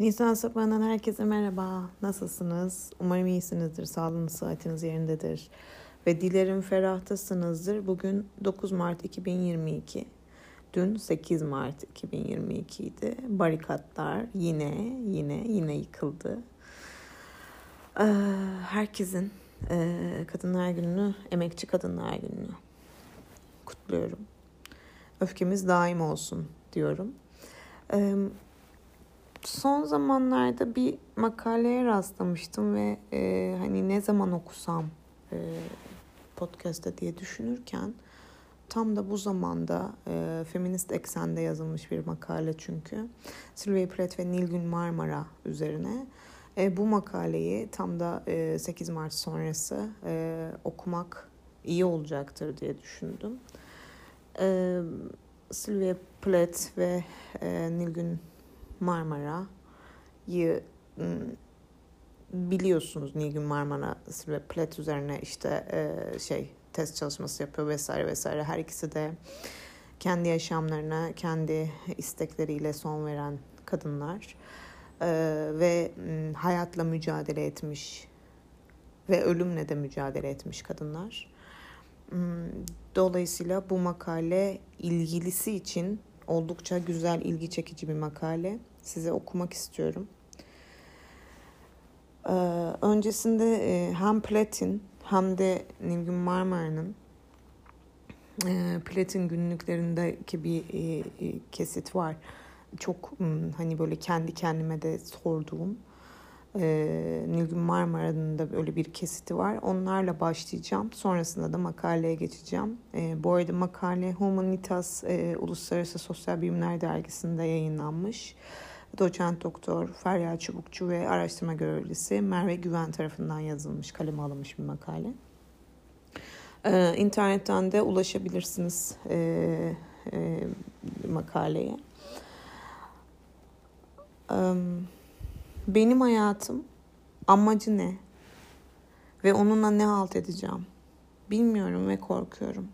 Nisan Sapağı'ndan herkese merhaba. Nasılsınız? Umarım iyisinizdir. Sağlığınız, sıhhatiniz yerindedir. Ve dilerim ferahtasınızdır. Bugün 9 Mart 2022. Dün 8 Mart 2022 idi. Barikatlar yine, yine, yine yıkıldı. Ee, herkesin e, Kadınlar Günü'nü, Emekçi Kadınlar Günü'nü kutluyorum. Öfkemiz daim olsun diyorum. Ee, son zamanlarda bir makaleye rastlamıştım ve e, hani ne zaman okusam e, podcast'ta diye düşünürken tam da bu zamanda e, feminist eksende yazılmış bir makale çünkü Sylvia Plath ve Nilgün Marmara üzerine e, bu makaleyi tam da e, 8 Mart sonrası e, okumak iyi olacaktır diye düşündüm. E, Sylvia Plath ve e, Nilgün Marmara'yı biliyorsunuz Nilgün Marmara ve Plet üzerine işte şey test çalışması yapıyor vesaire vesaire. Her ikisi de kendi yaşamlarına, kendi istekleriyle son veren kadınlar ve hayatla mücadele etmiş ve ölümle de mücadele etmiş kadınlar. Dolayısıyla bu makale ilgilisi için oldukça güzel, ilgi çekici bir makale. Size okumak istiyorum. Ee, öncesinde e, hem Platin hem de Nilgün Marmara'nın e, Platin günlüklerindeki bir e, e, kesit var. Çok hani böyle kendi kendime de sorduğum e, Nilgün Marmara'nın da öyle bir kesiti var. Onlarla başlayacağım. Sonrasında da makaleye geçeceğim. E, bu arada makale Humanitas e, Uluslararası Sosyal Bilimler Dergisi'nde yayınlanmış. Doçent Doktor Feryal Çubukçu ve araştırma görevlisi Merve Güven tarafından yazılmış, kaleme alınmış bir makale. Ee, internetten de ulaşabilirsiniz e, e, makaleye. Ee, benim hayatım amacı ne? Ve onunla ne halt edeceğim? Bilmiyorum ve korkuyorum.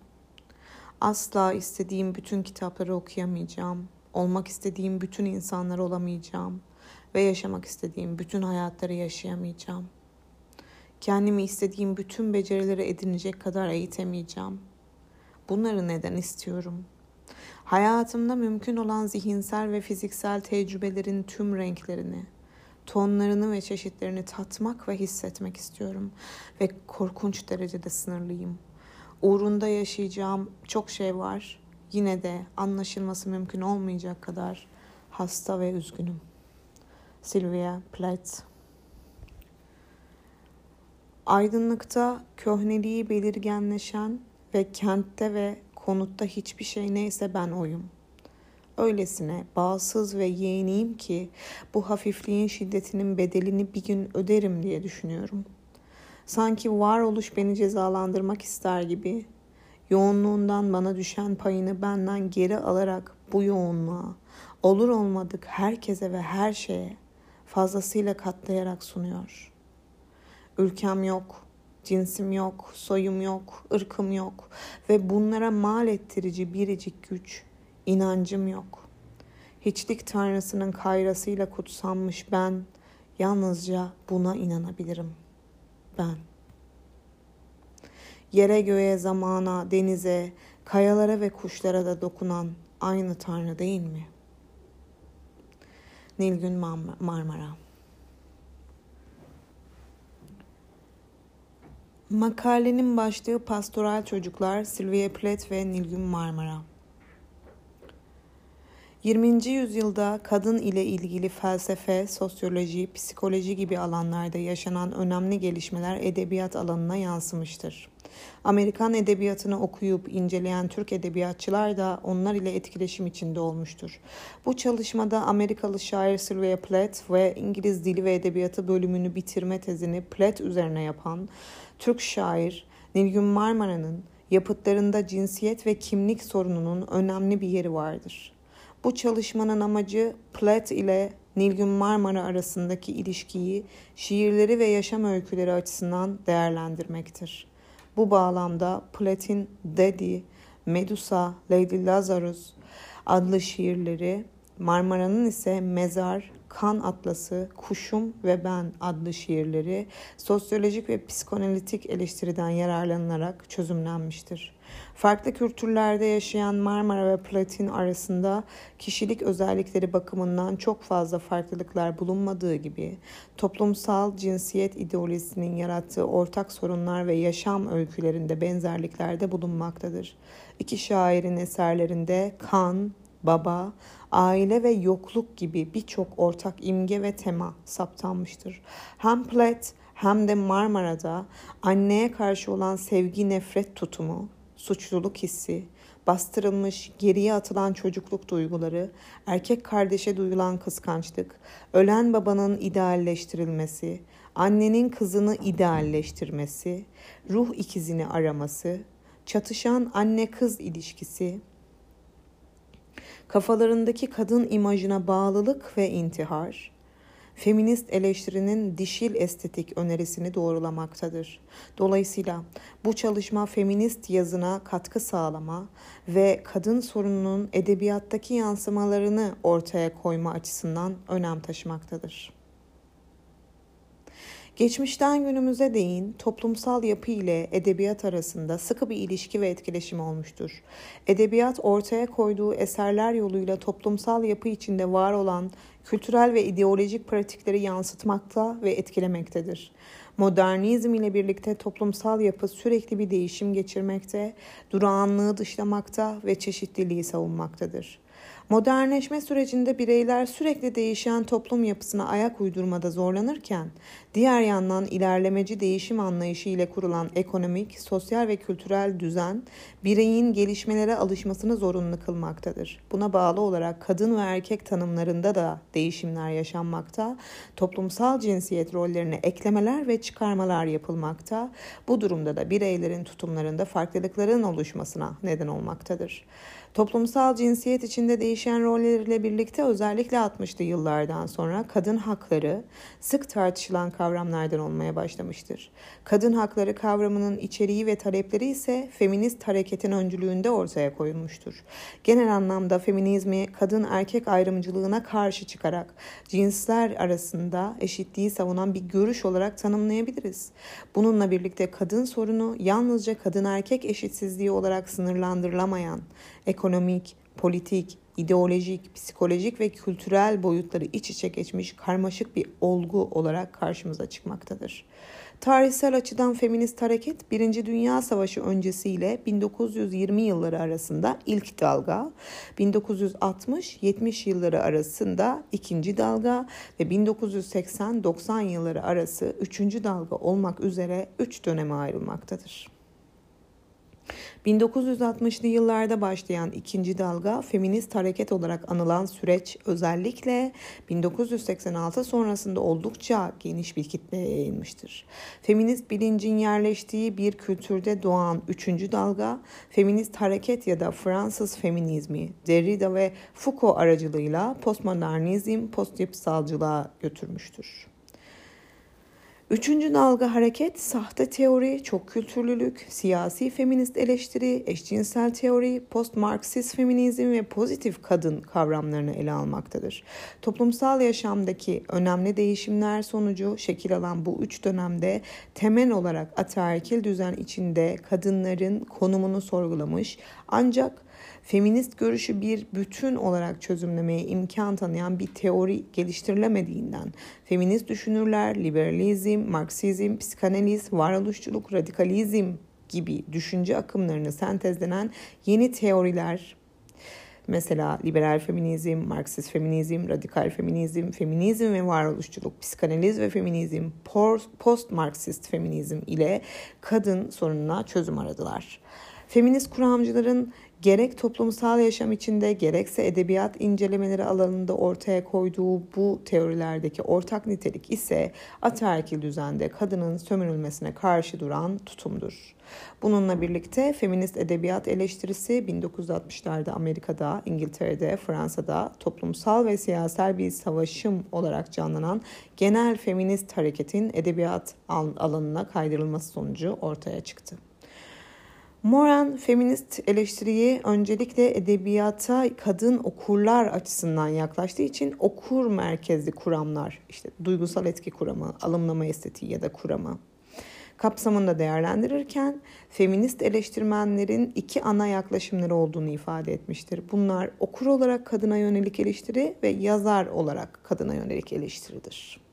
Asla istediğim bütün kitapları okuyamayacağım. Olmak istediğim bütün insanlar olamayacağım ve yaşamak istediğim bütün hayatları yaşayamayacağım. Kendimi istediğim bütün becerileri edinecek kadar eğitemeyeceğim. Bunları neden istiyorum? Hayatımda mümkün olan zihinsel ve fiziksel tecrübelerin tüm renklerini, tonlarını ve çeşitlerini tatmak ve hissetmek istiyorum ve korkunç derecede sınırlıyım. Uğrunda yaşayacağım çok şey var. Yine de anlaşılması mümkün olmayacak kadar hasta ve üzgünüm. Sylvia Plath Aydınlıkta köhneliği belirgenleşen ve kentte ve konutta hiçbir şey neyse ben oyum öylesine bağsız ve yeğeniyim ki bu hafifliğin şiddetinin bedelini bir gün öderim diye düşünüyorum. Sanki varoluş beni cezalandırmak ister gibi yoğunluğundan bana düşen payını benden geri alarak bu yoğunluğa, olur olmadık herkese ve her şeye fazlasıyla katlayarak sunuyor. Ülkem yok, cinsim yok, soyum yok, ırkım yok ve bunlara mal ettirici biricik güç inancım yok. Hiçlik tanrısının kayrasıyla kutsanmış ben yalnızca buna inanabilirim. Ben. Yere göğe, zamana, denize, kayalara ve kuşlara da dokunan aynı tanrı değil mi? Nilgün Marmara Makalenin başlığı Pastoral Çocuklar, Sylvia Plath ve Nilgün Marmara. 20. yüzyılda kadın ile ilgili felsefe, sosyoloji, psikoloji gibi alanlarda yaşanan önemli gelişmeler edebiyat alanına yansımıştır. Amerikan edebiyatını okuyup inceleyen Türk edebiyatçılar da onlar ile etkileşim içinde olmuştur. Bu çalışmada Amerikalı şair Sylvia Plath ve İngiliz Dili ve Edebiyatı bölümünü bitirme tezini Plath üzerine yapan Türk şair Nilgün Marmara'nın yapıtlarında cinsiyet ve kimlik sorununun önemli bir yeri vardır. Bu çalışmanın amacı Platt ile Nilgün Marmara arasındaki ilişkiyi şiirleri ve yaşam öyküleri açısından değerlendirmektir. Bu bağlamda Platt'in Daddy, Medusa, Lady Lazarus adlı şiirleri, Marmara'nın ise Mezar, Kan Atlası, Kuşum ve Ben adlı şiirleri sosyolojik ve psikoanalitik eleştiriden yararlanılarak çözümlenmiştir. Farklı kültürlerde yaşayan Marmara ve Platin arasında kişilik özellikleri bakımından çok fazla farklılıklar bulunmadığı gibi toplumsal cinsiyet ideolojisinin yarattığı ortak sorunlar ve yaşam öykülerinde benzerlikler de bulunmaktadır. İki şairin eserlerinde kan, baba, aile ve yokluk gibi birçok ortak imge ve tema saptanmıştır. Hem Platt hem de Marmara'da anneye karşı olan sevgi nefret tutumu, suçluluk hissi, bastırılmış, geriye atılan çocukluk duyguları, erkek kardeşe duyulan kıskançlık, ölen babanın idealleştirilmesi, annenin kızını idealleştirmesi, ruh ikizini araması, çatışan anne-kız ilişkisi, kafalarındaki kadın imajına bağlılık ve intihar, feminist eleştirinin dişil estetik önerisini doğrulamaktadır. Dolayısıyla bu çalışma feminist yazına katkı sağlama ve kadın sorununun edebiyattaki yansımalarını ortaya koyma açısından önem taşımaktadır. Geçmişten günümüze değin toplumsal yapı ile edebiyat arasında sıkı bir ilişki ve etkileşim olmuştur. Edebiyat ortaya koyduğu eserler yoluyla toplumsal yapı içinde var olan kültürel ve ideolojik pratikleri yansıtmakta ve etkilemektedir. Modernizm ile birlikte toplumsal yapı sürekli bir değişim geçirmekte, durağanlığı dışlamakta ve çeşitliliği savunmaktadır. Modernleşme sürecinde bireyler sürekli değişen toplum yapısına ayak uydurmada zorlanırken, diğer yandan ilerlemeci değişim anlayışı ile kurulan ekonomik, sosyal ve kültürel düzen, bireyin gelişmelere alışmasını zorunlu kılmaktadır. Buna bağlı olarak kadın ve erkek tanımlarında da değişimler yaşanmakta, toplumsal cinsiyet rollerine eklemeler ve çıkarmalar yapılmakta, bu durumda da bireylerin tutumlarında farklılıkların oluşmasına neden olmaktadır. Toplumsal cinsiyet içinde değişen rolleriyle birlikte özellikle 60'lı yıllardan sonra kadın hakları sık tartışılan kavramlardan olmaya başlamıştır. Kadın hakları kavramının içeriği ve talepleri ise feminist hareketin öncülüğünde ortaya koyulmuştur. Genel anlamda feminizmi kadın erkek ayrımcılığına karşı çıkarak cinsler arasında eşitliği savunan bir görüş olarak tanımlayabiliriz. Bununla birlikte kadın sorunu yalnızca kadın erkek eşitsizliği olarak sınırlandırılamayan, ekonomik, politik, ideolojik, psikolojik ve kültürel boyutları iç içe geçmiş karmaşık bir olgu olarak karşımıza çıkmaktadır. Tarihsel açıdan feminist hareket 1. Dünya Savaşı öncesiyle 1920 yılları arasında ilk dalga, 1960-70 yılları arasında ikinci dalga ve 1980-90 yılları arası üçüncü dalga olmak üzere üç döneme ayrılmaktadır. 1960'lı yıllarda başlayan ikinci dalga feminist hareket olarak anılan süreç özellikle 1986 sonrasında oldukça geniş bir kitleye yayılmıştır. Feminist bilincin yerleştiği bir kültürde doğan üçüncü dalga feminist hareket ya da Fransız feminizmi Derrida ve Foucault aracılığıyla postmodernizm, postyapısalcılığa götürmüştür. Üçüncü dalga hareket, sahte teori, çok kültürlülük, siyasi feminist eleştiri, eşcinsel teori, post-Marksist feminizm ve pozitif kadın kavramlarını ele almaktadır. Toplumsal yaşamdaki önemli değişimler sonucu şekil alan bu üç dönemde temel olarak ataerkil düzen içinde kadınların konumunu sorgulamış ancak feminist görüşü bir bütün olarak çözümlemeye imkan tanıyan bir teori geliştirilemediğinden feminist düşünürler liberalizm, marksizm, psikanaliz, varoluşçuluk, radikalizm gibi düşünce akımlarını sentezlenen yeni teoriler Mesela liberal feminizm, marksist feminizm, radikal feminizm, feminizm ve varoluşçuluk, psikanaliz ve feminizm, post-Marksist feminizm ile kadın sorununa çözüm aradılar. Feminist kuramcıların gerek toplumsal yaşam içinde gerekse edebiyat incelemeleri alanında ortaya koyduğu bu teorilerdeki ortak nitelik ise ataerkil düzende kadının sömürülmesine karşı duran tutumdur. Bununla birlikte feminist edebiyat eleştirisi 1960'larda Amerika'da, İngiltere'de, Fransa'da toplumsal ve siyasal bir savaşım olarak canlanan genel feminist hareketin edebiyat alanına kaydırılması sonucu ortaya çıktı. Moran feminist eleştiriyi öncelikle edebiyata kadın okurlar açısından yaklaştığı için okur merkezli kuramlar, işte duygusal etki kuramı, alımlama estetiği ya da kuramı kapsamında değerlendirirken feminist eleştirmenlerin iki ana yaklaşımları olduğunu ifade etmiştir. Bunlar okur olarak kadına yönelik eleştiri ve yazar olarak kadına yönelik eleştiridir.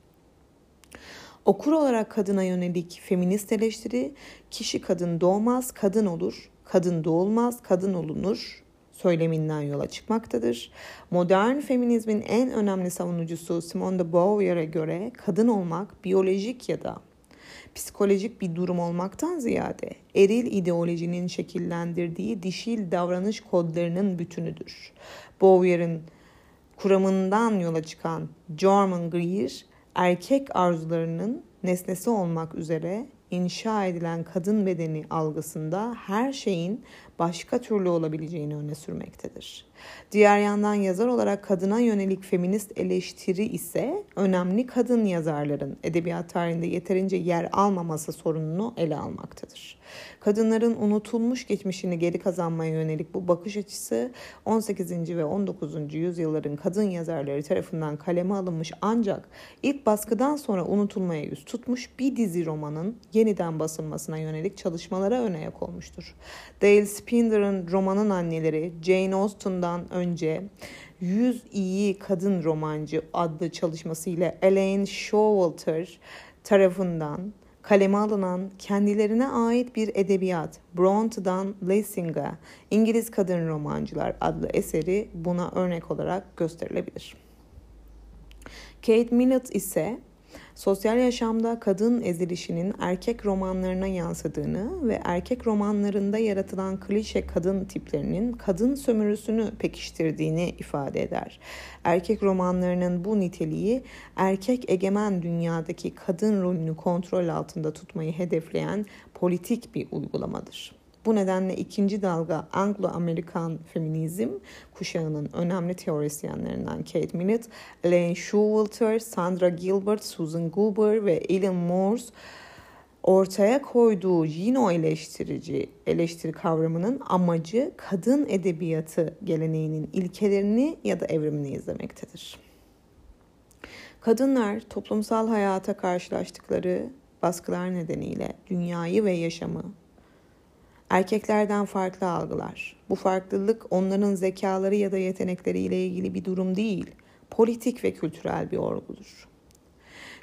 Okur olarak kadına yönelik feminist eleştiri kişi kadın doğmaz, kadın olur, kadın doğulmaz, kadın olunur söyleminden yola çıkmaktadır. Modern feminizmin en önemli savunucusu Simone de Beauvoir'e göre kadın olmak biyolojik ya da psikolojik bir durum olmaktan ziyade eril ideolojinin şekillendirdiği dişil davranış kodlarının bütünüdür. Beauvoir'in kuramından yola çıkan German Greer, erkek arzularının nesnesi olmak üzere inşa edilen kadın bedeni algısında her şeyin başka türlü olabileceğini öne sürmektedir. Diğer yandan yazar olarak kadına yönelik feminist eleştiri ise önemli kadın yazarların edebiyat tarihinde yeterince yer almaması sorununu ele almaktadır. Kadınların unutulmuş geçmişini geri kazanmaya yönelik bu bakış açısı 18. ve 19. yüzyılların kadın yazarları tarafından kaleme alınmış ancak ilk baskıdan sonra unutulmaya yüz tutmuş bir dizi romanın yeniden basılmasına yönelik çalışmalara öne yak olmuştur. Dale Spinder'ın romanın anneleri Jane Austen'dan önce 100 iyi kadın romancı adlı çalışmasıyla Elaine Showalter tarafından kaleme alınan kendilerine ait bir edebiyat Bronte'dan Lessing'a İngiliz Kadın Romancılar adlı eseri buna örnek olarak gösterilebilir. Kate Millett ise sosyal yaşamda kadın ezilişinin erkek romanlarına yansıdığını ve erkek romanlarında yaratılan klişe kadın tiplerinin kadın sömürüsünü pekiştirdiğini ifade eder. Erkek romanlarının bu niteliği erkek egemen dünyadaki kadın rolünü kontrol altında tutmayı hedefleyen politik bir uygulamadır. Bu nedenle ikinci dalga Anglo-Amerikan feminizm kuşağının önemli teorisyenlerinden Kate Millett, Elaine Showalter, Sandra Gilbert, Susan Goober ve Ellen Morse ortaya koyduğu Jino eleştirici eleştiri kavramının amacı kadın edebiyatı geleneğinin ilkelerini ya da evrimini izlemektedir. Kadınlar toplumsal hayata karşılaştıkları baskılar nedeniyle dünyayı ve yaşamı erkeklerden farklı algılar. Bu farklılık onların zekaları ya da yetenekleriyle ilgili bir durum değil, politik ve kültürel bir olgudur.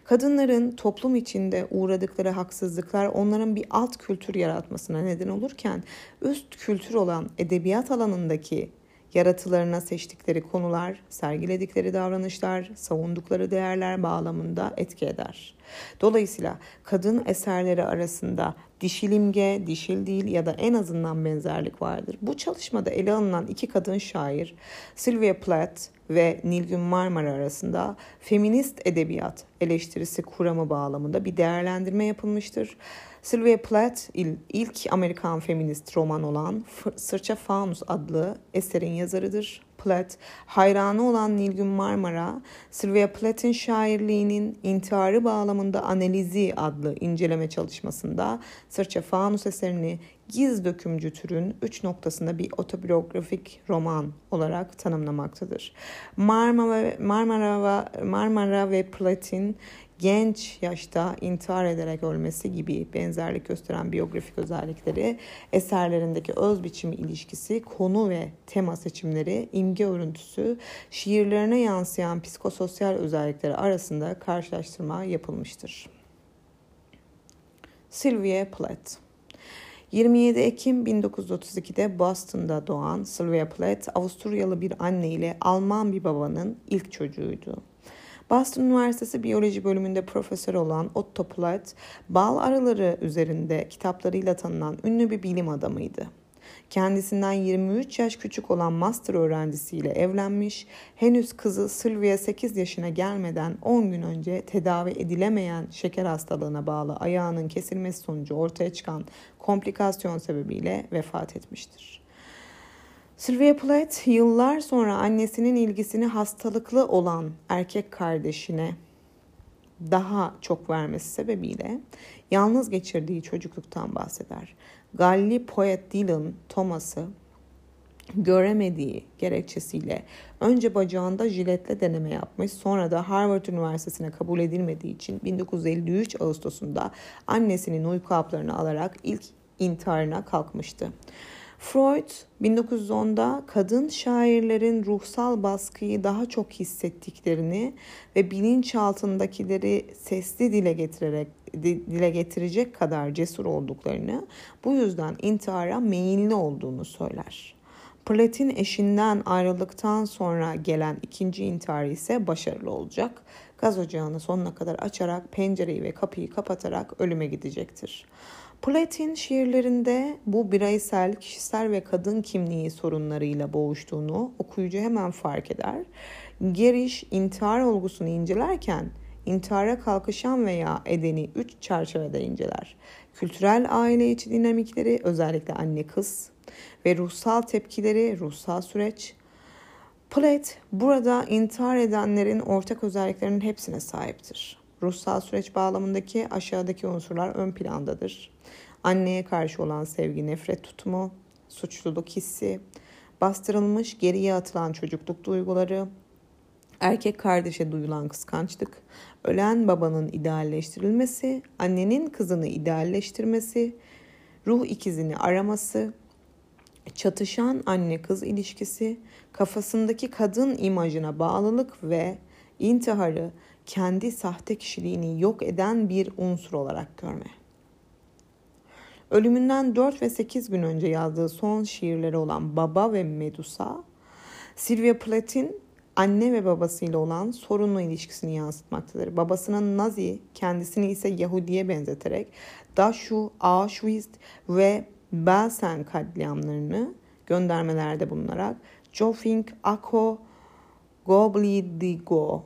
Kadınların toplum içinde uğradıkları haksızlıklar onların bir alt kültür yaratmasına neden olurken üst kültür olan edebiyat alanındaki yaratılarına seçtikleri konular, sergiledikleri davranışlar, savundukları değerler bağlamında etki eder. Dolayısıyla kadın eserleri arasında dişil imge, dişil değil ya da en azından benzerlik vardır. Bu çalışmada ele alınan iki kadın şair Sylvia Plath ve Nilgün Marmara arasında feminist edebiyat eleştirisi kuramı bağlamında bir değerlendirme yapılmıştır. Sylvia Plath ilk Amerikan feminist roman olan Sırça Faunus adlı eserin yazarıdır. Plath, hayranı olan Nilgün Marmara, Sylvia Plath'in şairliğinin intiharı bağlamında analizi adlı inceleme çalışmasında Sırça Faunus eserini giz dökümcü türün üç noktasında bir otobiyografik roman olarak tanımlamaktadır. Marmara, Marmara, ve, Marmara ve Plath'in genç yaşta intihar ederek ölmesi gibi benzerlik gösteren biyografik özellikleri, eserlerindeki öz biçimi ilişkisi, konu ve tema seçimleri, imge örüntüsü, şiirlerine yansıyan psikososyal özellikleri arasında karşılaştırma yapılmıştır. Sylvia Plath 27 Ekim 1932'de Boston'da doğan Sylvia Plath, Avusturyalı bir anne ile Alman bir babanın ilk çocuğuydu. Boston Üniversitesi Biyoloji bölümünde profesör olan Otto Platt, bal arıları üzerinde kitaplarıyla tanınan ünlü bir bilim adamıydı. Kendisinden 23 yaş küçük olan master öğrencisiyle evlenmiş, henüz kızı Sylvia 8 yaşına gelmeden 10 gün önce tedavi edilemeyen şeker hastalığına bağlı ayağının kesilmesi sonucu ortaya çıkan komplikasyon sebebiyle vefat etmiştir. Sylvia Plath yıllar sonra annesinin ilgisini hastalıklı olan erkek kardeşine daha çok vermesi sebebiyle yalnız geçirdiği çocukluktan bahseder. Galli poet Dylan Thomas'ı göremediği gerekçesiyle önce bacağında jiletle deneme yapmış sonra da Harvard Üniversitesi'ne kabul edilmediği için 1953 Ağustos'unda annesinin uyku haplarını alarak ilk intiharına kalkmıştı. Freud 1910'da kadın şairlerin ruhsal baskıyı daha çok hissettiklerini ve bilinçaltındakileri sesli dile getirerek dile getirecek kadar cesur olduklarını, bu yüzden intihara meyilli olduğunu söyler. Platin eşinden ayrıldıktan sonra gelen ikinci intihar ise başarılı olacak. Gaz ocağını sonuna kadar açarak pencereyi ve kapıyı kapatarak ölüme gidecektir. Platin şiirlerinde bu bireysel, kişisel ve kadın kimliği sorunlarıyla boğuştuğunu okuyucu hemen fark eder. Geriş intihar olgusunu incelerken intihara kalkışan veya edeni üç çerçevede inceler. Kültürel aile içi dinamikleri özellikle anne kız ve ruhsal tepkileri, ruhsal süreç. Platt burada intihar edenlerin ortak özelliklerinin hepsine sahiptir. Ruhsal süreç bağlamındaki aşağıdaki unsurlar ön plandadır. Anneye karşı olan sevgi, nefret tutumu, suçluluk hissi, bastırılmış geriye atılan çocukluk duyguları, erkek kardeşe duyulan kıskançlık, ölen babanın idealleştirilmesi, annenin kızını idealleştirmesi, ruh ikizini araması, çatışan anne kız ilişkisi, kafasındaki kadın imajına bağlılık ve intiharı kendi sahte kişiliğini yok eden bir unsur olarak görme. Ölümünden 4 ve 8 gün önce yazdığı son şiirleri olan Baba ve Medusa, Sylvia Plath'in anne ve babasıyla olan sorunlu ilişkisini yansıtmaktadır. Babasının Nazi, kendisini ise Yahudi'ye benzeterek Dachau, Auschwitz ve Belsen katliamlarını göndermelerde bulunarak Jofink, Ako, Goblidigo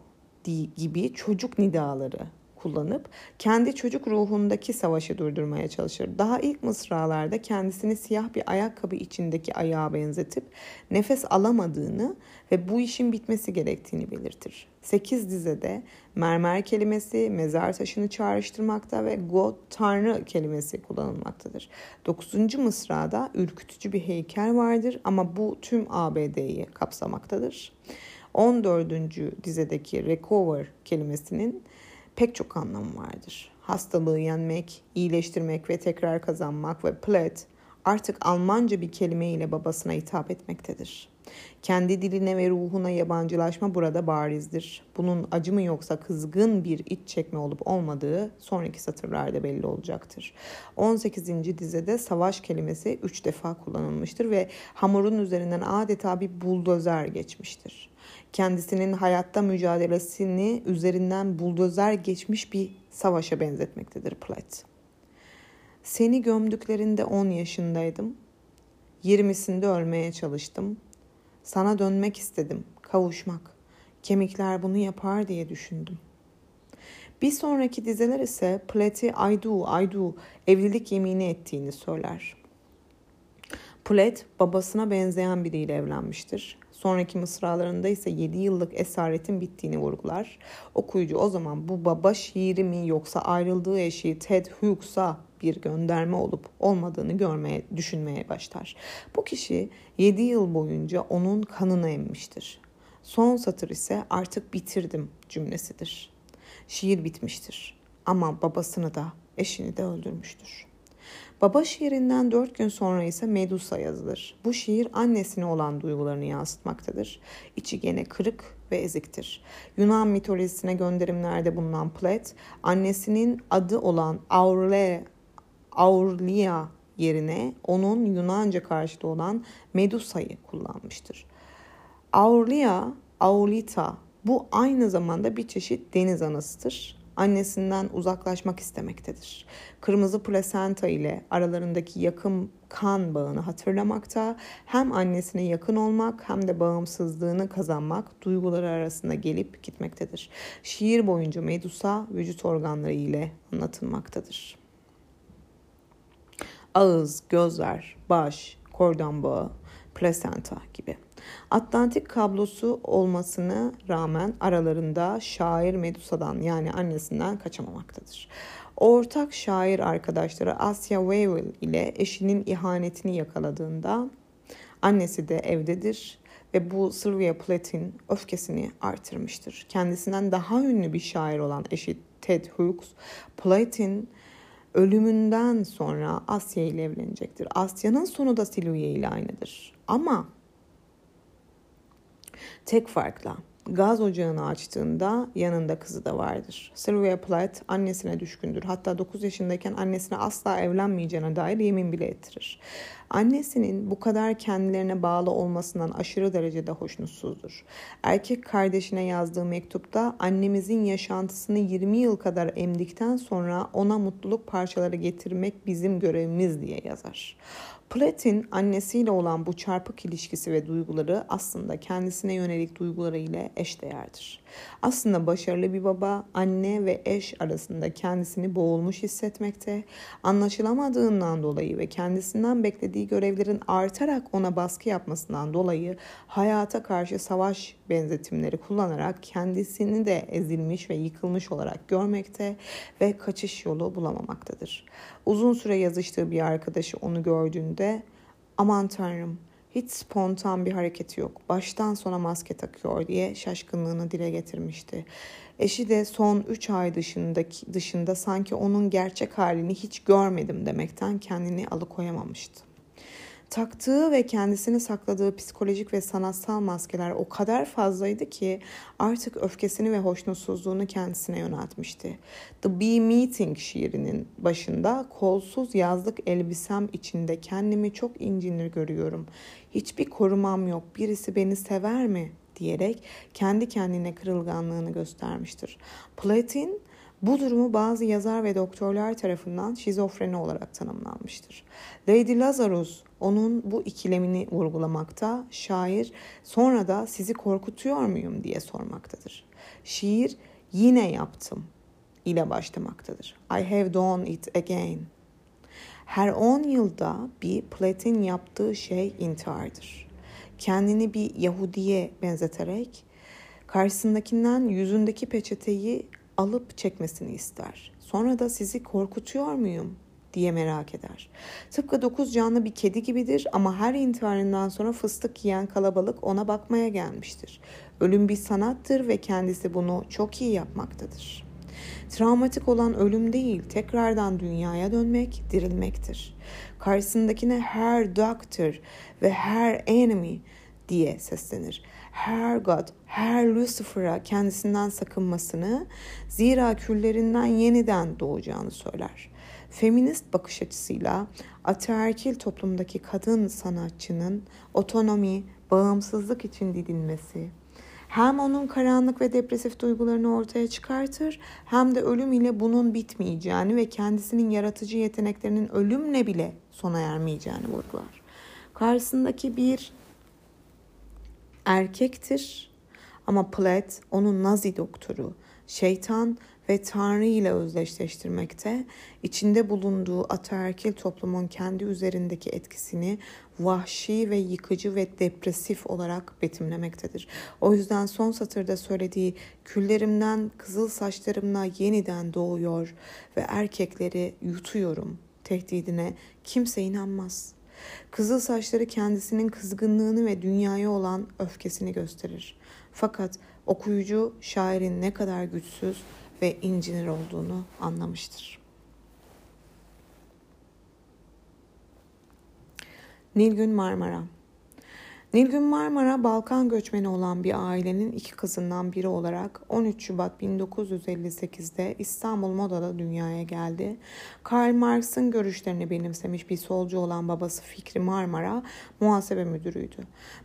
gibi çocuk nidaları kullanıp kendi çocuk ruhundaki savaşı durdurmaya çalışır. Daha ilk mısralarda kendisini siyah bir ayakkabı içindeki ayağa benzetip nefes alamadığını ve bu işin bitmesi gerektiğini belirtir. 8 dizede mermer kelimesi mezar taşını çağrıştırmakta ve God Tanrı kelimesi kullanılmaktadır. 9. mısrada ürkütücü bir heykel vardır ama bu tüm ABD'yi kapsamaktadır. 14. dizedeki recover kelimesinin pek çok anlamı vardır. Hastalığı yenmek, iyileştirmek ve tekrar kazanmak ve plet artık Almanca bir kelime ile babasına hitap etmektedir. Kendi diline ve ruhuna yabancılaşma burada barizdir. Bunun acı mı yoksa kızgın bir iç çekme olup olmadığı sonraki satırlarda belli olacaktır. 18. dizede savaş kelimesi 3 defa kullanılmıştır ve hamurun üzerinden adeta bir buldozer geçmiştir kendisinin hayatta mücadelesini üzerinden buldozer geçmiş bir savaşa benzetmektedir Platt. Seni gömdüklerinde 10 yaşındaydım. 20'sinde ölmeye çalıştım. Sana dönmek istedim, kavuşmak. Kemikler bunu yapar diye düşündüm. Bir sonraki dizeler ise Platt'i I do, I do evlilik yemini ettiğini söyler. Platt babasına benzeyen biriyle evlenmiştir. Sonraki mısralarında ise 7 yıllık esaretin bittiğini vurgular. Okuyucu o zaman bu baba şiiri mi yoksa ayrıldığı eşi Ted Hughes'a bir gönderme olup olmadığını görmeye, düşünmeye başlar. Bu kişi 7 yıl boyunca onun kanını emmiştir. Son satır ise artık bitirdim cümlesidir. Şiir bitmiştir ama babasını da eşini de öldürmüştür. Baba şiirinden dört gün sonra ise Medusa yazılır. Bu şiir annesine olan duygularını yansıtmaktadır. İçi gene kırık ve eziktir. Yunan mitolojisine gönderimlerde bulunan Plet, annesinin adı olan Aurle, Aurlia yerine onun Yunanca karşılığı olan Medusa'yı kullanmıştır. Aurlia, Aulita bu aynı zamanda bir çeşit deniz anasıdır annesinden uzaklaşmak istemektedir. Kırmızı plasenta ile aralarındaki yakın kan bağını hatırlamakta, hem annesine yakın olmak hem de bağımsızlığını kazanmak duyguları arasında gelip gitmektedir. Şiir boyunca Medusa vücut organları ile anlatılmaktadır. Ağız, gözler, baş, kordon bağı, plasenta gibi. Atlantik kablosu olmasına rağmen aralarında şair Medusa'dan yani annesinden kaçamamaktadır. Ortak şair arkadaşları Asya Wavell ile eşinin ihanetini yakaladığında annesi de evdedir ve bu Sylvia Plath'in öfkesini artırmıştır. Kendisinden daha ünlü bir şair olan eşi Ted Hughes, Plath'in ölümünden sonra Asya ile evlenecektir. Asya'nın sonu da Sylvia ile aynıdır. Ama tek farkla gaz ocağını açtığında yanında kızı da vardır. Sylvia Plath annesine düşkündür. Hatta 9 yaşındayken annesine asla evlenmeyeceğine dair yemin bile ettirir. Annesinin bu kadar kendilerine bağlı olmasından aşırı derecede hoşnutsuzdur. Erkek kardeşine yazdığı mektupta annemizin yaşantısını 20 yıl kadar emdikten sonra ona mutluluk parçaları getirmek bizim görevimiz diye yazar. Platin annesiyle olan bu çarpık ilişkisi ve duyguları aslında kendisine yönelik duyguları ile eşdeğerdir. Aslında başarılı bir baba, anne ve eş arasında kendisini boğulmuş hissetmekte, anlaşılamadığından dolayı ve kendisinden beklediği görevlerin artarak ona baskı yapmasından dolayı hayata karşı savaş benzetimleri kullanarak kendisini de ezilmiş ve yıkılmış olarak görmekte ve kaçış yolu bulamamaktadır. Uzun süre yazıştığı bir arkadaşı onu gördüğünde aman tanrım hiç spontan bir hareketi yok. Baştan sona maske takıyor diye şaşkınlığını dile getirmişti. Eşi de son 3 ay dışındaki, dışında sanki onun gerçek halini hiç görmedim demekten kendini alıkoyamamıştı. Taktığı ve kendisini sakladığı psikolojik ve sanatsal maskeler o kadar fazlaydı ki artık öfkesini ve hoşnutsuzluğunu kendisine yöneltmişti. The Bee Meeting şiirinin başında kolsuz yazlık elbisem içinde kendimi çok incinir görüyorum. Hiçbir korumam yok. Birisi beni sever mi? diyerek kendi kendine kırılganlığını göstermiştir. Platin bu durumu bazı yazar ve doktorlar tarafından şizofreni olarak tanımlanmıştır. Lady Lazarus onun bu ikilemini vurgulamakta, şair sonra da sizi korkutuyor muyum diye sormaktadır. Şiir yine yaptım ile başlamaktadır. I have done it again. Her 10 yılda bir Platin yaptığı şey intihardır. Kendini bir Yahudiye benzeterek karşısındakinden yüzündeki peçeteyi alıp çekmesini ister. Sonra da sizi korkutuyor muyum diye merak eder. Tıpkı dokuz canlı bir kedi gibidir ama her intiharından sonra fıstık yiyen kalabalık ona bakmaya gelmiştir. Ölüm bir sanattır ve kendisi bunu çok iyi yapmaktadır. Travmatik olan ölüm değil, tekrardan dünyaya dönmek, dirilmektir. Karşısındakine her doctor ve her enemy diye seslenir. Her God, her Lucifer'a kendisinden sakınmasını, zira küllerinden yeniden doğacağını söyler. Feminist bakış açısıyla ataerkil toplumdaki kadın sanatçının otonomi, bağımsızlık için didinmesi, hem onun karanlık ve depresif duygularını ortaya çıkartır hem de ölüm ile bunun bitmeyeceğini ve kendisinin yaratıcı yeteneklerinin ölümle bile sona ermeyeceğini vurgular. Karşısındaki bir erkektir ama Platt onun Nazi doktoru, şeytan ve Tanrı ile özdeşleştirmekte, içinde bulunduğu ataerkil toplumun kendi üzerindeki etkisini vahşi ve yıkıcı ve depresif olarak betimlemektedir. O yüzden son satırda söylediği küllerimden kızıl saçlarımla yeniden doğuyor ve erkekleri yutuyorum tehdidine kimse inanmaz.'' Kızıl saçları kendisinin kızgınlığını ve dünyaya olan öfkesini gösterir. Fakat okuyucu şairin ne kadar güçsüz ve incinir olduğunu anlamıştır. Nilgün Marmara Nilgün Marmara Balkan göçmeni olan bir ailenin iki kızından biri olarak 13 Şubat 1958'de İstanbul Moda'da dünyaya geldi. Karl Marx'ın görüşlerini benimsemiş bir solcu olan babası Fikri Marmara muhasebe müdürüydü.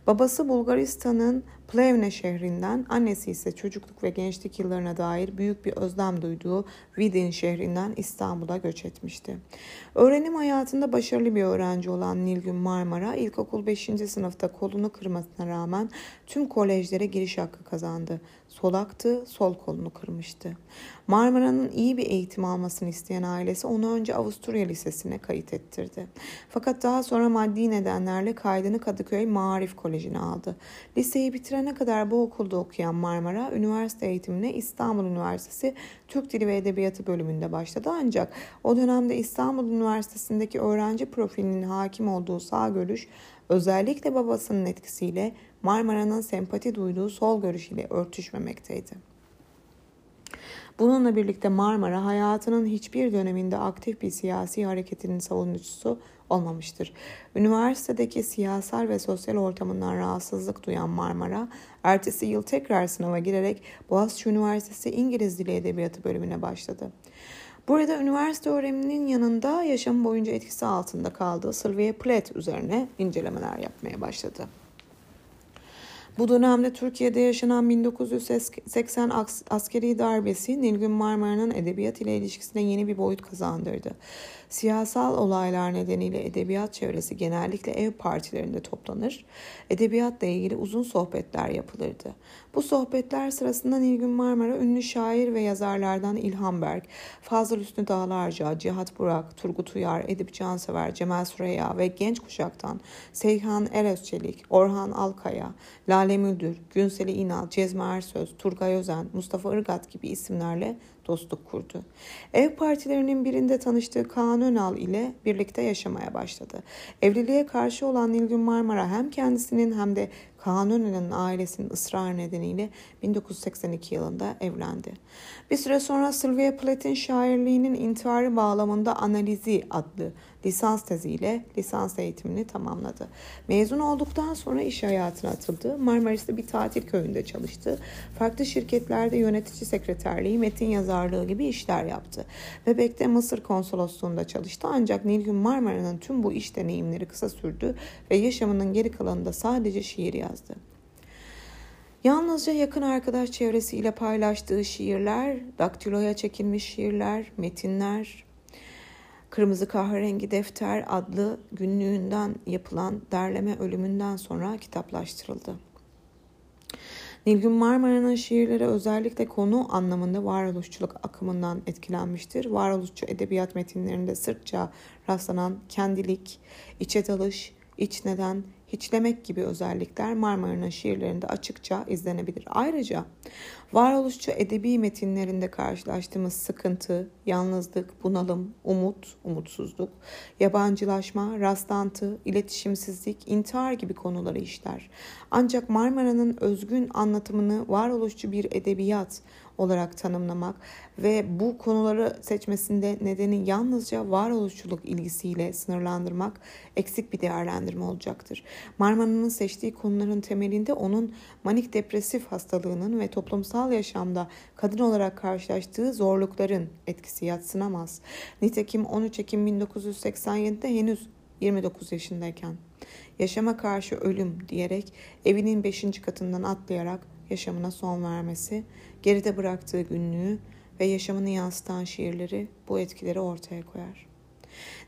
Babası Bulgaristan'ın Plevne şehrinden, annesi ise çocukluk ve gençlik yıllarına dair büyük bir özlem duyduğu Vidin şehrinden İstanbul'a göç etmişti. Öğrenim hayatında başarılı bir öğrenci olan Nilgün Marmara ilkokul 5. sınıfta kolunu kırmasına rağmen tüm kolejlere giriş hakkı kazandı. Solaktı, sol kolunu kırmıştı. Marmara'nın iyi bir eğitim almasını isteyen ailesi onu önce Avusturya Lisesi'ne kayıt ettirdi. Fakat daha sonra maddi nedenlerle kaydını Kadıköy Maarif Koleji'ne aldı. Liseyi bitirene kadar bu okulda okuyan Marmara, üniversite eğitimine İstanbul Üniversitesi Türk Dili ve Edebiyatı bölümünde başladı. Ancak o dönemde İstanbul Üniversitesi'ndeki öğrenci profilinin hakim olduğu sağ görüş, özellikle babasının etkisiyle Marmara'nın sempati duyduğu sol görüş ile örtüşmemekteydi. Bununla birlikte Marmara hayatının hiçbir döneminde aktif bir siyasi hareketinin savunucusu olmamıştır. Üniversitedeki siyasal ve sosyal ortamından rahatsızlık duyan Marmara, ertesi yıl tekrar sınava girerek Boğaziçi Üniversitesi İngiliz Dili Edebiyatı bölümüne başladı. Burada üniversite öğreniminin yanında yaşam boyunca etkisi altında kaldığı Sylvia Plath üzerine incelemeler yapmaya başladı. Bu dönemde Türkiye'de yaşanan 1980 askeri darbesi Nilgün Marmara'nın edebiyat ile ilişkisine yeni bir boyut kazandırdı. Siyasal olaylar nedeniyle edebiyat çevresi genellikle ev partilerinde toplanır. Edebiyatla ilgili uzun sohbetler yapılırdı. Bu sohbetler sırasında Nilgün Marmara ünlü şair ve yazarlardan İlhan Berk, Fazıl Üstü Dağlarca, Cihat Burak, Turgut Uyar, Edip Cansever, Cemal Süreya ve genç kuşaktan Seyhan Erözçelik, Orhan Alkaya, Lale Müldür, Günseli İnal, Cezmi Ersöz, Turgay Özen, Mustafa Irgat gibi isimlerle dostluk kurdu. Ev partilerinin birinde tanıştığı Kaan Önal ile birlikte yaşamaya başladı. Evliliğe karşı olan Nilgün Marmara hem kendisinin hem de Kaan Önal'ın ailesinin ısrar nedeniyle 1982 yılında evlendi. Bir süre sonra Sylvia Plath'in şairliğinin intiharı bağlamında Analizi adlı lisans teziyle lisans eğitimini tamamladı. Mezun olduktan sonra iş hayatına atıldı. Marmaris'te bir tatil köyünde çalıştı. Farklı şirketlerde yönetici sekreterliği, metin yazarlığı gibi işler yaptı. Bebek'te Mısır konsolosluğunda çalıştı ancak Nilgün Marmara'nın tüm bu iş deneyimleri kısa sürdü ve yaşamının geri kalanında sadece şiir yazdı. Yalnızca yakın arkadaş çevresiyle paylaştığı şiirler, daktiloya çekilmiş şiirler, metinler, Kırmızı Kahverengi Defter adlı günlüğünden yapılan derleme ölümünden sonra kitaplaştırıldı. Nilgün Marmara'nın şiirleri özellikle konu anlamında varoluşçuluk akımından etkilenmiştir. Varoluşçu edebiyat metinlerinde sırtça rastlanan kendilik, içe dalış, iç neden, hiçlemek gibi özellikler Marmara'nın şiirlerinde açıkça izlenebilir. Ayrıca varoluşçu edebi metinlerinde karşılaştığımız sıkıntı, yalnızlık, bunalım, umut, umutsuzluk, yabancılaşma, rastlantı, iletişimsizlik, intihar gibi konuları işler. Ancak Marmara'nın özgün anlatımını varoluşçu bir edebiyat, olarak tanımlamak ve bu konuları seçmesinde nedeni yalnızca varoluşçuluk ilgisiyle sınırlandırmak eksik bir değerlendirme olacaktır. Marmara'nın seçtiği konuların temelinde onun manik depresif hastalığının ve toplumsal yaşamda kadın olarak karşılaştığı zorlukların etkisi yatsınamaz. Nitekim 13 Ekim 1987'de henüz 29 yaşındayken yaşama karşı ölüm diyerek evinin 5. katından atlayarak yaşamına son vermesi, geride bıraktığı günlüğü ve yaşamını yansıtan şiirleri bu etkileri ortaya koyar.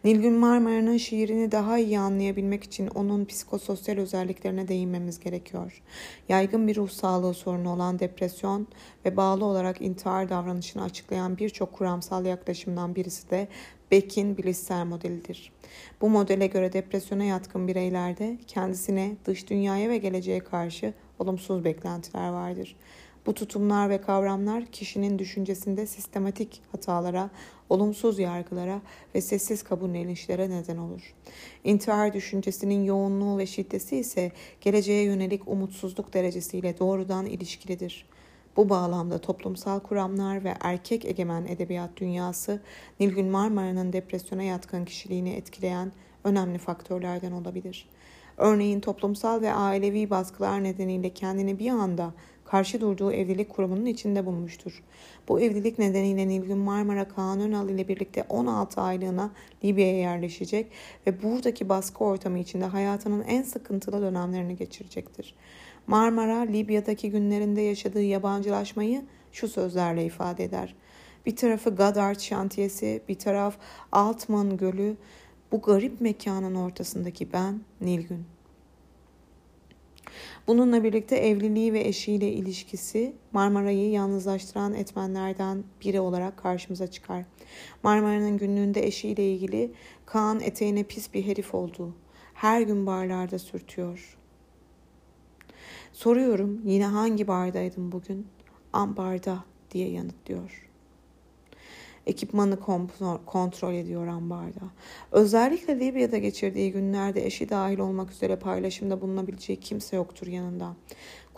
Nilgün Marmara'nın şiirini daha iyi anlayabilmek için onun psikososyal özelliklerine değinmemiz gerekiyor. Yaygın bir ruh sağlığı sorunu olan depresyon ve bağlı olarak intihar davranışını açıklayan birçok kuramsal yaklaşımdan birisi de Beck'in bilişsel modelidir. Bu modele göre depresyona yatkın bireylerde kendisine, dış dünyaya ve geleceğe karşı olumsuz beklentiler vardır. Bu tutumlar ve kavramlar kişinin düşüncesinde sistematik hatalara, olumsuz yargılara ve sessiz kabullenişlere neden olur. İntihar düşüncesinin yoğunluğu ve şiddeti ise geleceğe yönelik umutsuzluk derecesiyle doğrudan ilişkilidir. Bu bağlamda toplumsal kuramlar ve erkek egemen edebiyat dünyası Nilgün Marmara'nın depresyona yatkın kişiliğini etkileyen önemli faktörlerden olabilir. Örneğin toplumsal ve ailevi baskılar nedeniyle kendini bir anda karşı durduğu evlilik kurumunun içinde bulmuştur. Bu evlilik nedeniyle Nilgün Marmara Kaan Önal ile birlikte 16 aylığına Libya'ya yerleşecek ve buradaki baskı ortamı içinde hayatının en sıkıntılı dönemlerini geçirecektir. Marmara, Libya'daki günlerinde yaşadığı yabancılaşmayı şu sözlerle ifade eder. Bir tarafı Goddard şantiyesi, bir taraf Altman Gölü, bu garip mekanın ortasındaki ben Nilgün. Bununla birlikte evliliği ve eşiyle ilişkisi Marmara'yı yalnızlaştıran etmenlerden biri olarak karşımıza çıkar. Marmara'nın günlüğünde eşiyle ilgili Kaan eteğine pis bir herif olduğu, her gün barlarda sürtüyor. Soruyorum yine hangi bardaydım bugün? Ambarda diye yanıtlıyor. Ekipmanı kontrol ediyor ambarda. Özellikle Libya'da geçirdiği günlerde eşi dahil olmak üzere paylaşımda bulunabileceği kimse yoktur yanında.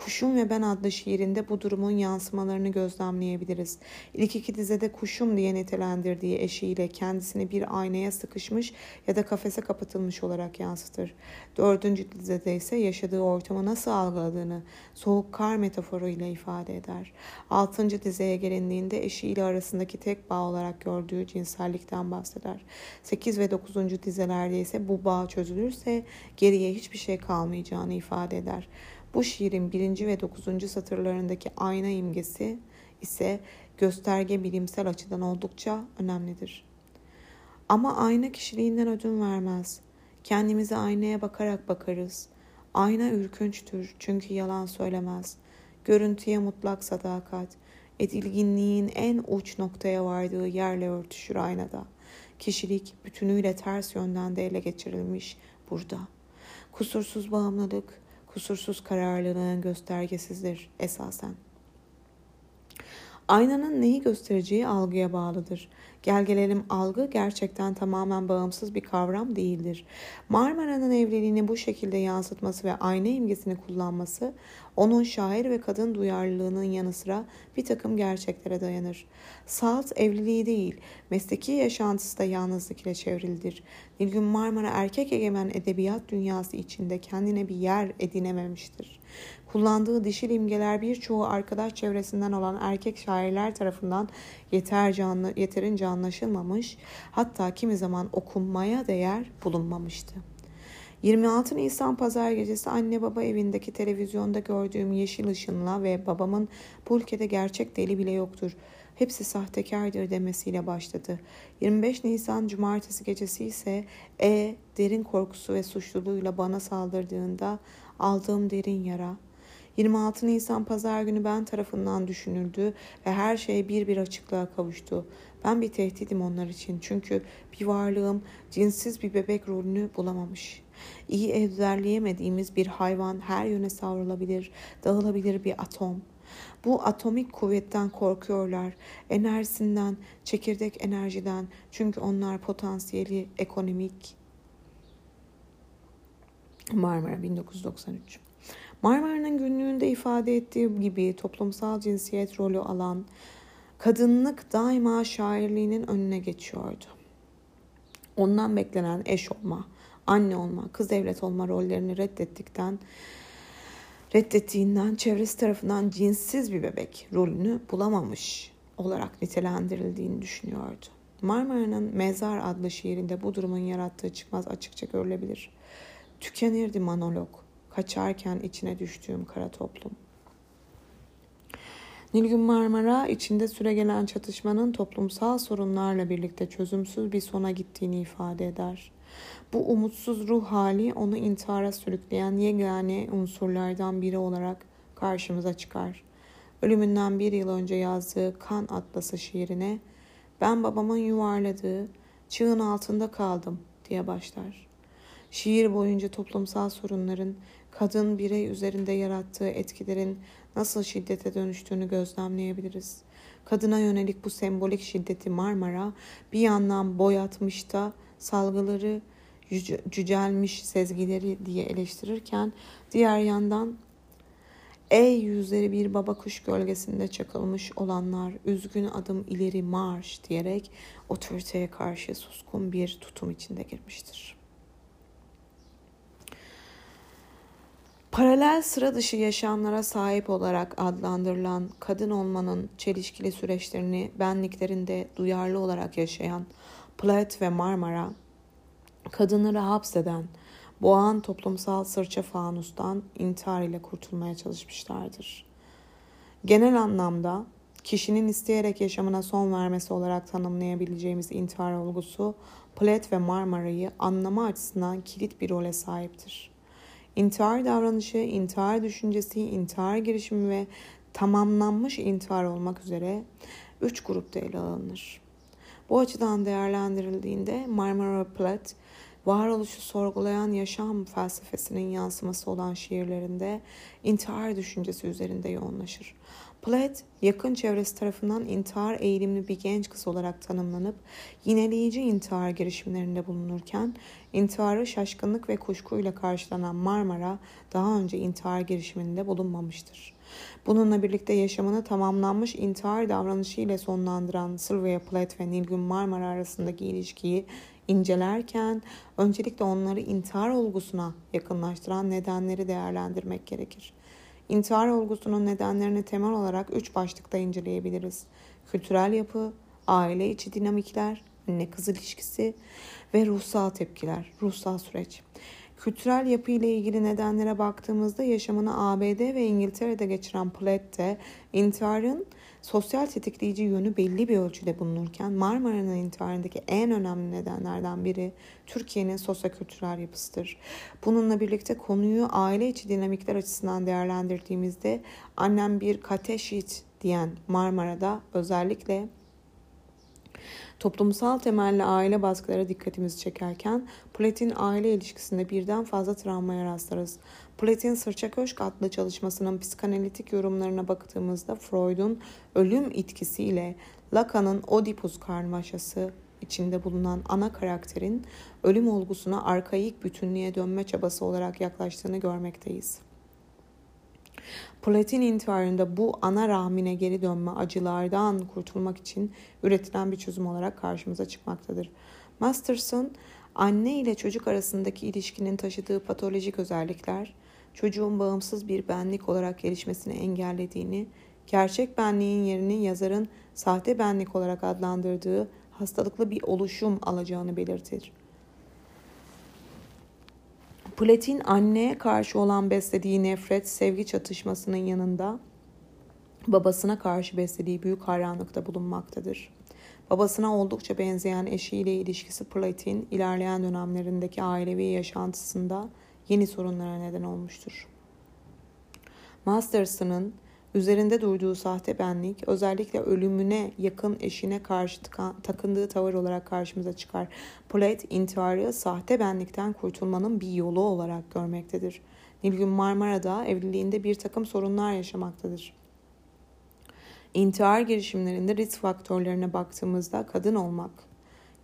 Kuşum ve Ben adlı şiirinde bu durumun yansımalarını gözlemleyebiliriz. İlk iki dizede kuşum diye nitelendirdiği eşiyle kendisini bir aynaya sıkışmış ya da kafese kapatılmış olarak yansıtır. Dördüncü dizede ise yaşadığı ortamı nasıl algıladığını soğuk kar metaforuyla ifade eder. Altıncı dizeye gelindiğinde eşiyle arasındaki tek bağ olarak gördüğü cinsellikten bahseder. Sekiz ve dokuzuncu dizelerde ise bu bağ çözülürse geriye hiçbir şey kalmayacağını ifade eder. Bu şiirin birinci ve dokuzuncu satırlarındaki ayna imgesi ise gösterge bilimsel açıdan oldukça önemlidir. Ama ayna kişiliğinden ödün vermez. Kendimize aynaya bakarak bakarız. Ayna ürkünçtür çünkü yalan söylemez. Görüntüye mutlak sadakat, edilginliğin en uç noktaya vardığı yerle örtüşür aynada. Kişilik bütünüyle ters yönden de ele geçirilmiş burada. Kusursuz bağımlılık, kusursuz kararlılığın göstergesidir esasen. Aynanın neyi göstereceği algıya bağlıdır. Gel gelelim algı gerçekten tamamen bağımsız bir kavram değildir. Marmara'nın evliliğini bu şekilde yansıtması ve ayna imgesini kullanması onun şair ve kadın duyarlılığının yanı sıra bir takım gerçeklere dayanır. Salt evliliği değil, mesleki yaşantısı da yalnızlık ile çevrilidir. Nilgün Marmara erkek egemen edebiyat dünyası içinde kendine bir yer edinememiştir. Kullandığı dişil imgeler birçoğu arkadaş çevresinden olan erkek şairler tarafından yeter anlı, yeterince anlaşılmamış, hatta kimi zaman okunmaya değer bulunmamıştı. 26 Nisan pazar gecesi anne baba evindeki televizyonda gördüğüm yeşil ışınla ve babamın bu ülkede gerçek deli bile yoktur. Hepsi sahtekardır demesiyle başladı. 25 Nisan cumartesi gecesi ise E derin korkusu ve suçluluğuyla bana saldırdığında aldığım derin yara, 26 Nisan pazar günü ben tarafından düşünüldü ve her şey bir bir açıklığa kavuştu. Ben bir tehdidim onlar için çünkü bir varlığım cinsiz bir bebek rolünü bulamamış. İyi ezberleyemediğimiz bir hayvan her yöne savrulabilir, dağılabilir bir atom. Bu atomik kuvvetten korkuyorlar, enerjisinden, çekirdek enerjiden çünkü onlar potansiyeli ekonomik. Marmara 1993 Marmara'nın günlüğünde ifade ettiği gibi toplumsal cinsiyet rolü alan kadınlık daima şairliğinin önüne geçiyordu. Ondan beklenen eş olma, anne olma, kız evlet olma rollerini reddettikten reddettiğinden çevresi tarafından cinsiz bir bebek rolünü bulamamış olarak nitelendirildiğini düşünüyordu. Marmara'nın Mezar adlı şiirinde bu durumun yarattığı çıkmaz açıkça görülebilir. Tükenirdi monolog kaçarken içine düştüğüm kara toplum. Nilgün Marmara içinde süregelen çatışmanın toplumsal sorunlarla birlikte çözümsüz bir sona gittiğini ifade eder. Bu umutsuz ruh hali onu intihara sürükleyen yegane unsurlardan biri olarak karşımıza çıkar. Ölümünden bir yıl önce yazdığı Kan Atlası şiirine ben babamın yuvarladığı çığın altında kaldım diye başlar. Şiir boyunca toplumsal sorunların kadın birey üzerinde yarattığı etkilerin nasıl şiddete dönüştüğünü gözlemleyebiliriz. Kadına yönelik bu sembolik şiddeti Marmara bir yandan boyatmış da salgıları cücelmiş sezgileri diye eleştirirken diğer yandan Ey yüzleri bir baba kuş gölgesinde çakılmış olanlar üzgün adım ileri marş diyerek otoriteye karşı suskun bir tutum içinde girmiştir. Paralel sıra dışı yaşamlara sahip olarak adlandırılan kadın olmanın çelişkili süreçlerini benliklerinde duyarlı olarak yaşayan Platt ve Marmara, kadınları hapseden, boğan toplumsal sırça fanustan intihar ile kurtulmaya çalışmışlardır. Genel anlamda kişinin isteyerek yaşamına son vermesi olarak tanımlayabileceğimiz intihar olgusu Platt ve Marmara'yı anlama açısından kilit bir role sahiptir. İntihar davranışı, intihar düşüncesi, intihar girişimi ve tamamlanmış intihar olmak üzere üç grupta ele alınır. Bu açıdan değerlendirildiğinde Marmara Platt, varoluşu sorgulayan yaşam felsefesinin yansıması olan şiirlerinde intihar düşüncesi üzerinde yoğunlaşır. Platt, yakın çevresi tarafından intihar eğilimli bir genç kız olarak tanımlanıp yineleyici intihar girişimlerinde bulunurken, intiharı şaşkınlık ve kuşkuyla karşılanan Marmara daha önce intihar girişiminde bulunmamıştır. Bununla birlikte yaşamını tamamlanmış intihar davranışı ile sonlandıran Sylvia Plath ve Nilgün Marmara arasındaki ilişkiyi incelerken öncelikle onları intihar olgusuna yakınlaştıran nedenleri değerlendirmek gerekir. İntihar olgusunun nedenlerini temel olarak üç başlıkta inceleyebiliriz. Kültürel yapı, aile içi dinamikler, anne kız ilişkisi ve ruhsal tepkiler, ruhsal süreç. Kültürel yapı ile ilgili nedenlere baktığımızda yaşamını ABD ve İngiltere'de geçiren Platt intiharın sosyal tetikleyici yönü belli bir ölçüde bulunurken Marmara'nın intiharındaki en önemli nedenlerden biri Türkiye'nin sosyokültürel yapısıdır. Bununla birlikte konuyu aile içi dinamikler açısından değerlendirdiğimizde annem bir kateşit diyen Marmara'da özellikle Toplumsal temelli aile baskıları dikkatimizi çekerken Platin aile ilişkisinde birden fazla travmaya rastlarız. Platin Sırça Köşk adlı çalışmasının psikanalitik yorumlarına baktığımızda Freud'un ölüm itkisiyle Lacan'ın Oedipus karmaşası içinde bulunan ana karakterin ölüm olgusuna arkaik bütünlüğe dönme çabası olarak yaklaştığını görmekteyiz. Platin intiharında bu ana rahmine geri dönme acılardan kurtulmak için üretilen bir çözüm olarak karşımıza çıkmaktadır. Masterson, anne ile çocuk arasındaki ilişkinin taşıdığı patolojik özellikler, çocuğun bağımsız bir benlik olarak gelişmesini engellediğini, gerçek benliğin yerini yazarın sahte benlik olarak adlandırdığı hastalıklı bir oluşum alacağını belirtir. Platin anneye karşı olan beslediği nefret, sevgi çatışmasının yanında babasına karşı beslediği büyük hayranlıkta bulunmaktadır. Babasına oldukça benzeyen eşiyle ilişkisi Platin ilerleyen dönemlerindeki ailevi yaşantısında yeni sorunlara neden olmuştur. Masterson'ın Üzerinde durduğu sahte benlik özellikle ölümüne yakın eşine karşı takındığı tavır olarak karşımıza çıkar. Polet intiharı sahte benlikten kurtulmanın bir yolu olarak görmektedir. Nilgün Marmara'da evliliğinde bir takım sorunlar yaşamaktadır. İntihar girişimlerinde risk faktörlerine baktığımızda kadın olmak,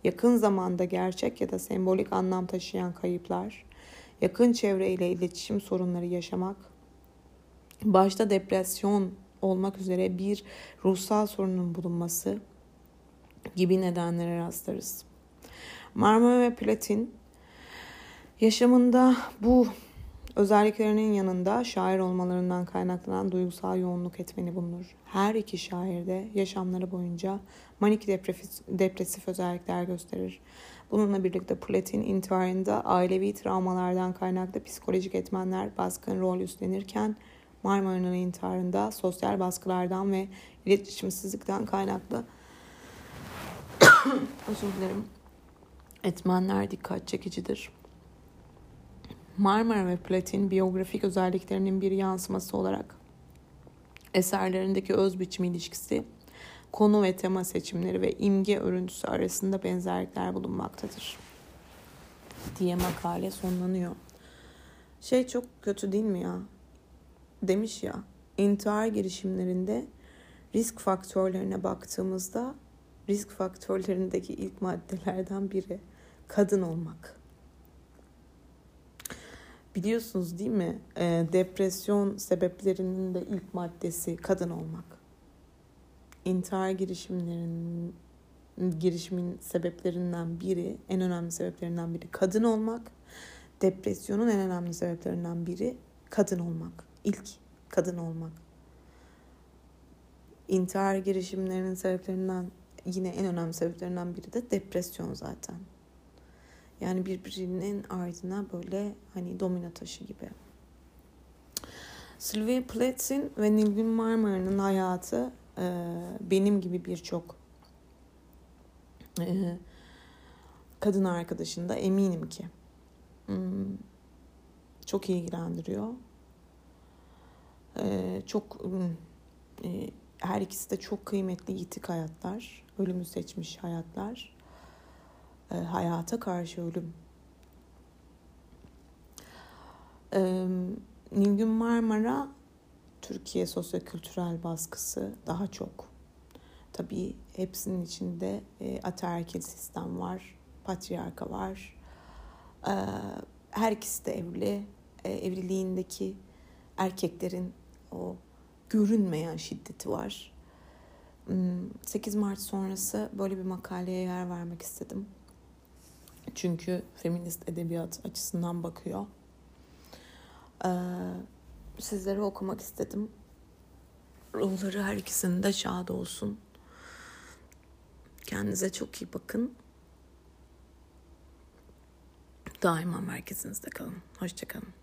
yakın zamanda gerçek ya da sembolik anlam taşıyan kayıplar, yakın çevreyle iletişim sorunları yaşamak, başta depresyon olmak üzere bir ruhsal sorunun bulunması gibi nedenlere rastlarız. Marmara ve Platin yaşamında bu özelliklerinin yanında şair olmalarından kaynaklanan duygusal yoğunluk etmeni bulunur. Her iki şair de yaşamları boyunca manik depresif, özellikler gösterir. Bununla birlikte Platin intiharında ailevi travmalardan kaynaklı psikolojik etmenler baskın rol üstlenirken Marmara'nın intiharında sosyal baskılardan ve iletişimsizlikten kaynaklı özür dilerim etmenler dikkat çekicidir. Marmara ve Platin biyografik özelliklerinin bir yansıması olarak eserlerindeki öz biçim ilişkisi, konu ve tema seçimleri ve imge örüntüsü arasında benzerlikler bulunmaktadır diye makale sonlanıyor. Şey çok kötü değil mi ya? Demiş ya intihar girişimlerinde risk faktörlerine baktığımızda risk faktörlerindeki ilk maddelerden biri kadın olmak. Biliyorsunuz değil mi? E, depresyon sebeplerinin de ilk maddesi kadın olmak. İntihar girişimlerinin girişimin sebeplerinden biri, en önemli sebeplerinden biri kadın olmak. Depresyonun en önemli sebeplerinden biri kadın olmak ilk kadın olmak. İntihar girişimlerinin sebeplerinden yine en önemli sebeplerinden biri de depresyon zaten. Yani birbirinin ardına böyle hani domino taşı gibi. Sylvia Plath'in ve Nilgün Marmara'nın hayatı e, benim gibi birçok e, kadın arkadaşında eminim ki hmm, çok ilgilendiriyor. E, çok hmm, e, her ikisi de çok kıymetli yitik hayatlar, ölümü seçmiş hayatlar. E, hayata karşı ölüm. Nilgün Marmara Türkiye sosyokültürel baskısı daha çok. Tabii hepsinin içinde e, ataerkil sistem var, patriarka var. Her ikisi de evli. E, evliliğindeki erkeklerin o görünmeyen şiddeti var. 8 hmm, Mart sonrası böyle bir makaleye yer vermek istedim. Çünkü feminist edebiyat açısından bakıyor. Ee, sizlere okumak istedim. Ruhları her ikisinin de şad olsun. Kendinize çok iyi bakın. Daima merkezinizde kalın. Hoşçakalın.